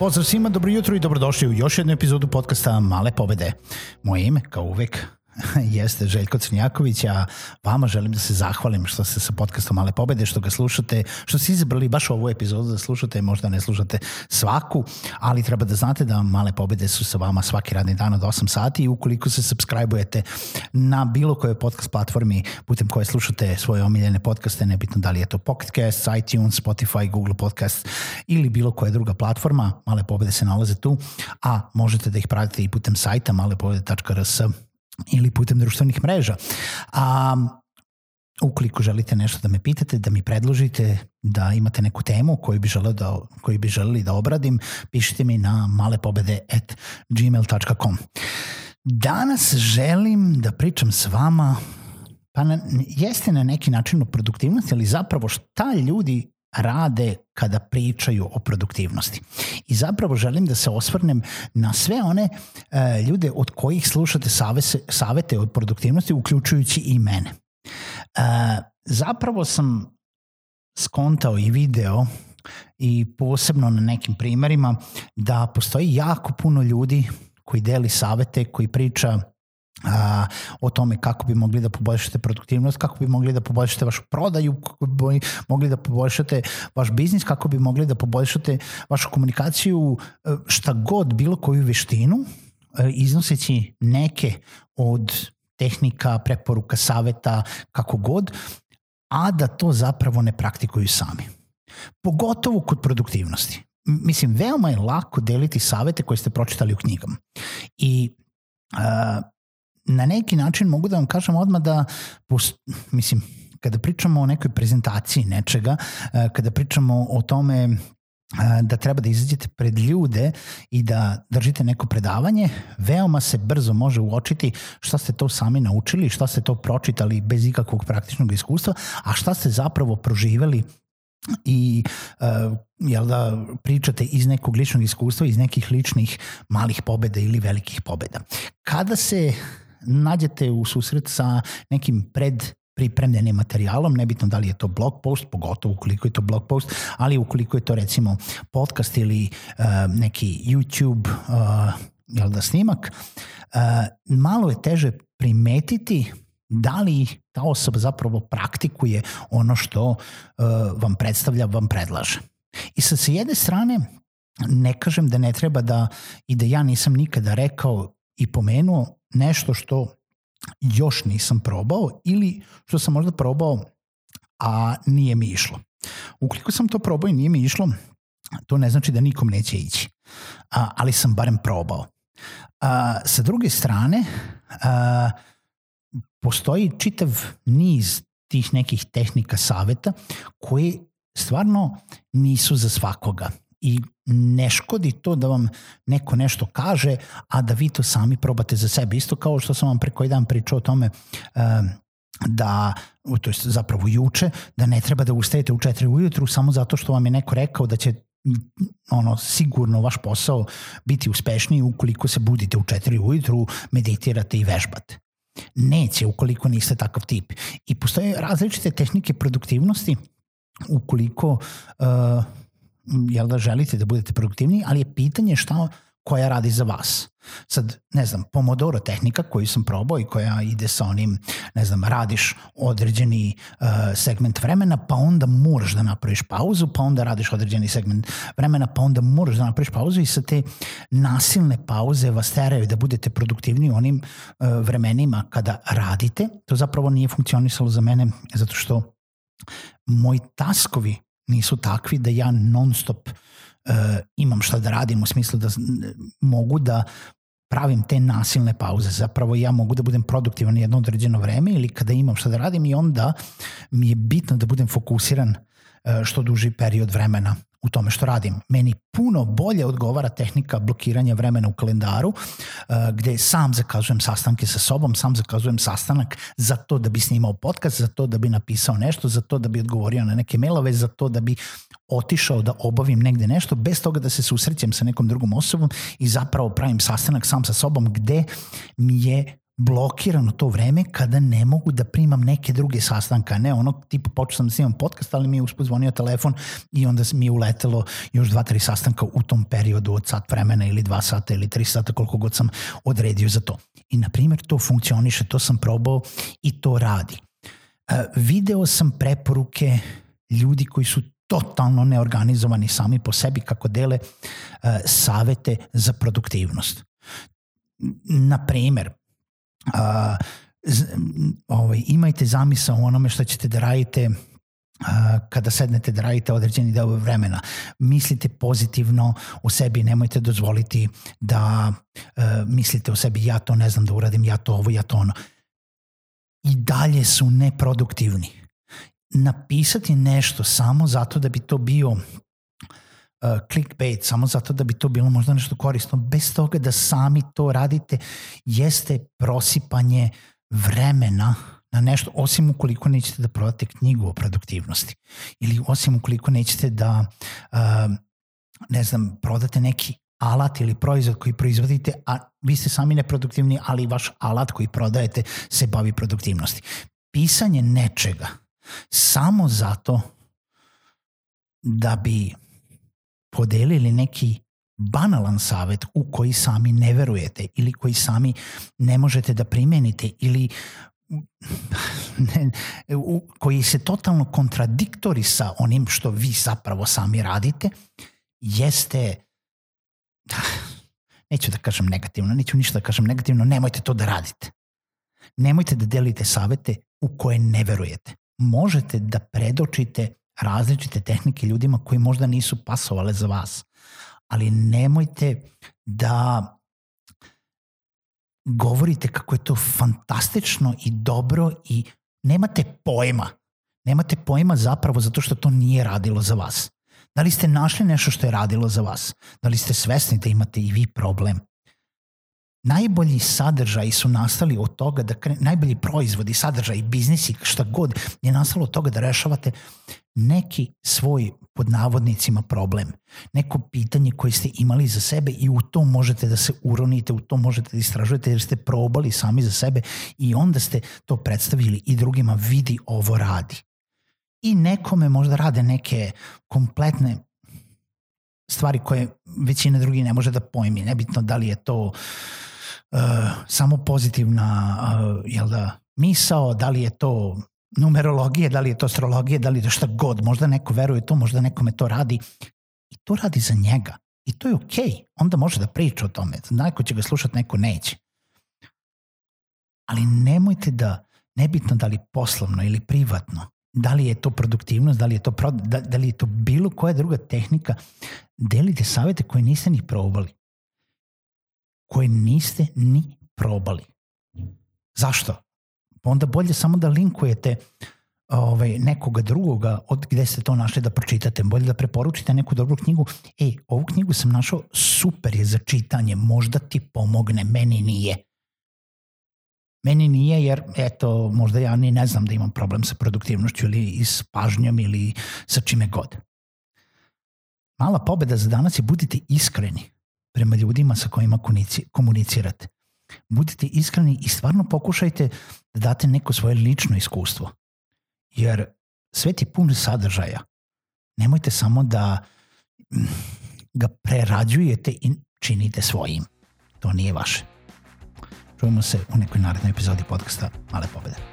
Pozdrav svima, dobro jutro i dobrodošli u još jednu epizodu podcasta Male pobede. Moje ime, kao uvek, jeste Željko Crnjaković, a vama želim da se zahvalim što ste sa podcastom Male pobede, što ga slušate, što ste izabrali baš ovu epizodu da slušate, možda ne slušate svaku, ali treba da znate da Male pobede su sa vama svaki radni dan od 8 sati i ukoliko se subscribe-ujete na bilo kojoj podcast platformi putem koje slušate svoje omiljene podcaste, nebitno da li je to Pocket Cast, iTunes, Spotify, Google Podcast ili bilo koja druga platforma, Male pobede se nalaze tu, a možete da ih pratite i putem sajta malepobede.rs ili putem društvenih mreža. A ukoliko želite nešto da me pitate, da mi predložite, da imate neku temu koju bi, želeli da, koju bi želeli da obradim, pišite mi na malepobede.gmail.com. Danas želim da pričam s vama pa na, jeste na neki način o produktivnosti, ali zapravo šta ljudi rade kada pričaju o produktivnosti. I zapravo želim da se osvrnem na sve one e, ljude od kojih slušate savese, savete od produktivnosti, uključujući i mene. E, zapravo sam skontao i video i posebno na nekim primerima da postoji jako puno ljudi koji deli savete, koji priča a, o tome kako bi mogli da poboljšate produktivnost, kako bi mogli da poboljšate vašu prodaju, kako bi mogli da poboljšate vaš biznis, kako bi mogli da poboljšate vašu komunikaciju, e, šta god, bilo koju veštinu, e, iznoseći neke od tehnika, preporuka, saveta, kako god, a da to zapravo ne praktikuju sami. Pogotovo kod produktivnosti. Mislim, veoma je lako deliti savete koje ste pročitali u knjigama. I uh, na neki način mogu da vam kažem odmah da, mislim, kada pričamo o nekoj prezentaciji nečega, eh, kada pričamo o tome eh, da treba da izađete pred ljude i da držite neko predavanje, veoma se brzo može uočiti šta ste to sami naučili, šta ste to pročitali bez ikakvog praktičnog iskustva, a šta ste zapravo proživeli i uh, jel da pričate iz nekog ličnog iskustva, iz nekih ličnih malih pobeda ili velikih pobeda. Kada se nađete u susret sa nekim pred pripremljenim materijalom, nebitno da li je to blog post, pogotovo ukoliko je to blog post, ali ukoliko je to recimo podcast ili uh, neki YouTube uh, jel da, snimak, uh, malo je teže primetiti da li ta osoba zapravo praktikuje ono što uh, vam predstavlja, vam predlaže. I sa, sa jedne strane, ne kažem da ne treba da, i da ja nisam nikada rekao i pomenuo nešto što još nisam probao ili što sam možda probao, a nije mi išlo. Ukoliko sam to probao i nije mi išlo, to ne znači da nikom neće ići. A, ali sam barem probao. A, sa druge strane, a, postoji čitav niz tih nekih tehnika saveta koji stvarno nisu za svakoga i ne škodi to da vam neko nešto kaže, a da vi to sami probate za sebe. Isto kao što sam vam pre koji dan pričao o tome da, to je zapravo juče, da ne treba da ustajete u četiri ujutru samo zato što vam je neko rekao da će ono sigurno vaš posao biti uspešniji ukoliko se budite u četiri ujutru, meditirate i vežbate. Neće ukoliko niste takav tip. I postoje različite tehnike produktivnosti ukoliko uh, jel da želite da budete produktivniji, ali je pitanje šta koja radi za vas. Sad, ne znam, Pomodoro tehnika koju sam probao i koja ide sa onim, ne znam, radiš određeni uh, segment vremena, pa onda moraš da napraviš pauzu, pa onda radiš određeni segment vremena, pa onda moraš da napraviš pauzu i sa te nasilne pauze vas teraju da budete produktivni u onim uh, vremenima kada radite. To zapravo nije funkcionisalo za mene zato što moji taskovi nisu takvi da ja non stop uh, imam šta da radim u smislu da mogu da pravim te nasilne pauze. Zapravo ja mogu da budem produktivan jedno određeno vreme ili kada imam šta da radim i onda mi je bitno da budem fokusiran uh, što duži period vremena u tome što radim. Meni puno bolje odgovara tehnika blokiranja vremena u kalendaru, uh, gde sam zakazujem sastanke sa sobom, sam zakazujem sastanak za to da bi snimao podcast, za to da bi napisao nešto, za to da bi odgovorio na neke mailove, za to da bi otišao da obavim negde nešto, bez toga da se susrećem sa nekom drugom osobom i zapravo pravim sastanak sam sa sobom gde mi je blokirano to vreme kada ne mogu da primam neke druge sastanka, ne ono tipa počeo sam da snimam podcast, ali mi je uspod zvonio telefon i onda mi je uletelo još dva, tri sastanka u tom periodu od sat vremena ili dva sata ili tri sata koliko god sam odredio za to. I na primjer to funkcioniše, to sam probao i to radi. E, video sam preporuke ljudi koji su totalno neorganizovani sami po sebi kako dele e, savete za produktivnost. Na primer, a, z, ovaj, imajte zamisa o onome što ćete da radite kada sednete da radite određeni deo vremena. Mislite pozitivno o sebi, nemojte dozvoliti da a, mislite o sebi ja to ne znam da uradim, ja to ovo, ja to ono. I dalje su neproduktivni. Napisati nešto samo zato da bi to bio uh, clickbait samo zato da bi to bilo možda nešto korisno, bez toga da sami to radite, jeste prosipanje vremena na nešto, osim ukoliko nećete da prodate knjigu o produktivnosti ili osim ukoliko nećete da uh, ne znam, prodate neki alat ili proizvod koji proizvodite, a vi ste sami neproduktivni, ali vaš alat koji prodajete se bavi produktivnosti. Pisanje nečega samo zato da bi podelili neki banalan savet u koji sami ne verujete ili koji sami ne možete da primenite ili ne, u, koji se totalno kontradiktori sa onim što vi zapravo sami radite, jeste neću da kažem negativno, neću ništa da kažem negativno, nemojte to da radite. Nemojte da delite savete u koje ne verujete. Možete da predočite različite tehnike ljudima koji možda nisu pasovale za vas. Ali nemojte da govorite kako je to fantastično i dobro i nemate pojma. Nemate pojma zapravo zato što to nije radilo za vas. Da li ste našli nešto što je radilo za vas? Da li ste svesni da imate i vi problem? Najbolji sadržaji su nastali od toga da kre, najbolji proizvodi, sadržaji, biznisi, šta god je nastalo od toga da rešavate neki svoj pod navodnicima problem, neko pitanje koje ste imali za sebe i u to možete da se uronite, u to možete da istražujete jer ste probali sami za sebe i onda ste to predstavili i drugima vidi ovo radi. I nekome možda rade neke kompletne stvari koje većina drugih ne može da pojmi. Nebitno da li je to uh, samo pozitivna uh, jel da, misao, da li je to numerologije, da li je to astrologije, da li je to šta god, možda neko veruje to, možda nekome to radi i to radi za njega i to je okej, okay. onda može da priča o tome, neko će ga slušati, neko neće. Ali nemojte da, nebitno da li poslovno ili privatno, da li je to produktivnost, da li je to, da, da li je to bilo koja druga tehnika, delite savete koje niste ni probali koje niste ni probali. Zašto? Pa onda bolje samo da linkujete ovaj, nekoga drugoga od gde ste to našli da pročitate. Bolje da preporučite neku dobru knjigu. Ej, ovu knjigu sam našao, super je za čitanje, možda ti pomogne, meni nije. Meni nije jer, eto, možda ja ni ne znam da imam problem sa produktivnošću ili i s pažnjom ili sa čime god. Mala pobeda za danas je budite iskreni prema ljudima sa kojima komunicirate. Budite iskreni i stvarno pokušajte da date neko svoje lično iskustvo. Jer svet je pun sadržaja. Nemojte samo da ga prerađujete i činite svojim. To nije vaše. Čujemo se u nekoj narednoj epizodi podcasta Male pobede.